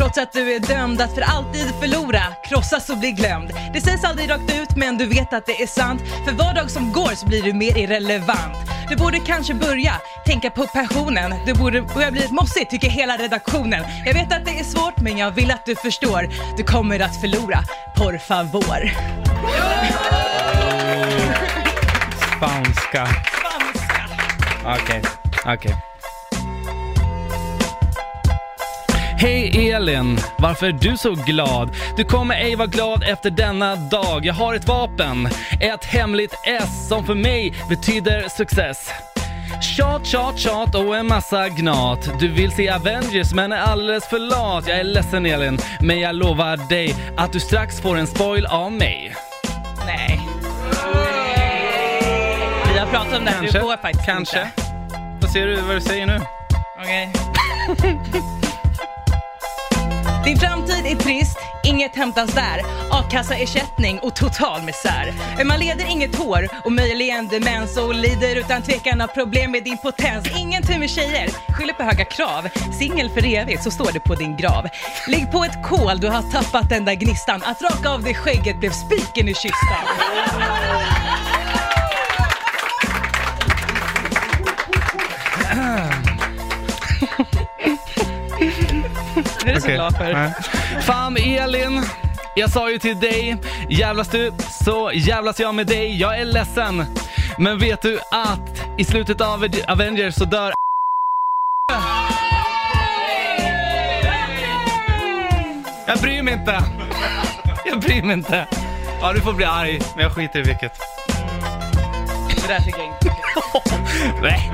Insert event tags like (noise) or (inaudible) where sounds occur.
Trots att du är dömd att för alltid förlora, krossas och bli glömd. Det sägs aldrig rakt ut men du vet att det är sant. För var dag som går så blir du mer irrelevant. Du borde kanske börja tänka på passionen. Du borde börja bli mossig tycker hela redaktionen. Jag vet att det är svårt men jag vill att du förstår. Du kommer att förlora, por favor. Spanska. Okej, okej. Hej Elin! Varför är du så glad? Du kommer ej vara glad efter denna dag. Jag har ett vapen, ett hemligt S som för mig betyder success. Tjat, tjat, tjat och en massa gnat. Du vill se Avengers men är alldeles för lat. Jag är ledsen Elin, men jag lovar dig att du strax får en spoil av mig. Nej. Vi har pratat om det här, du får faktiskt kanske. inte. Vad ser du vad du säger nu? Okej. (laughs) Din framtid är trist, inget hämtas där. A-kassaersättning och total misär. Man leder inget hår och möjligen demens och lider utan tvekan av problem med din potens. Ingen tur med tjejer, skyller på höga krav. Singel för evigt, så står det på din grav. Lägg på ett kol, du har tappat den där gnistan. Att raka av dig skägget blev spiken i kistan. Det är du så glad för. Nej. Fan Elin, jag sa ju till dig, jävlas du så jävlas jag med dig. Jag är ledsen. Men vet du att i slutet av Avengers så dör Jag bryr mig inte. Jag bryr mig inte. Ja, du får bli arg, men jag skiter i vilket. Det där tycker jag inte. (laughs) Nej.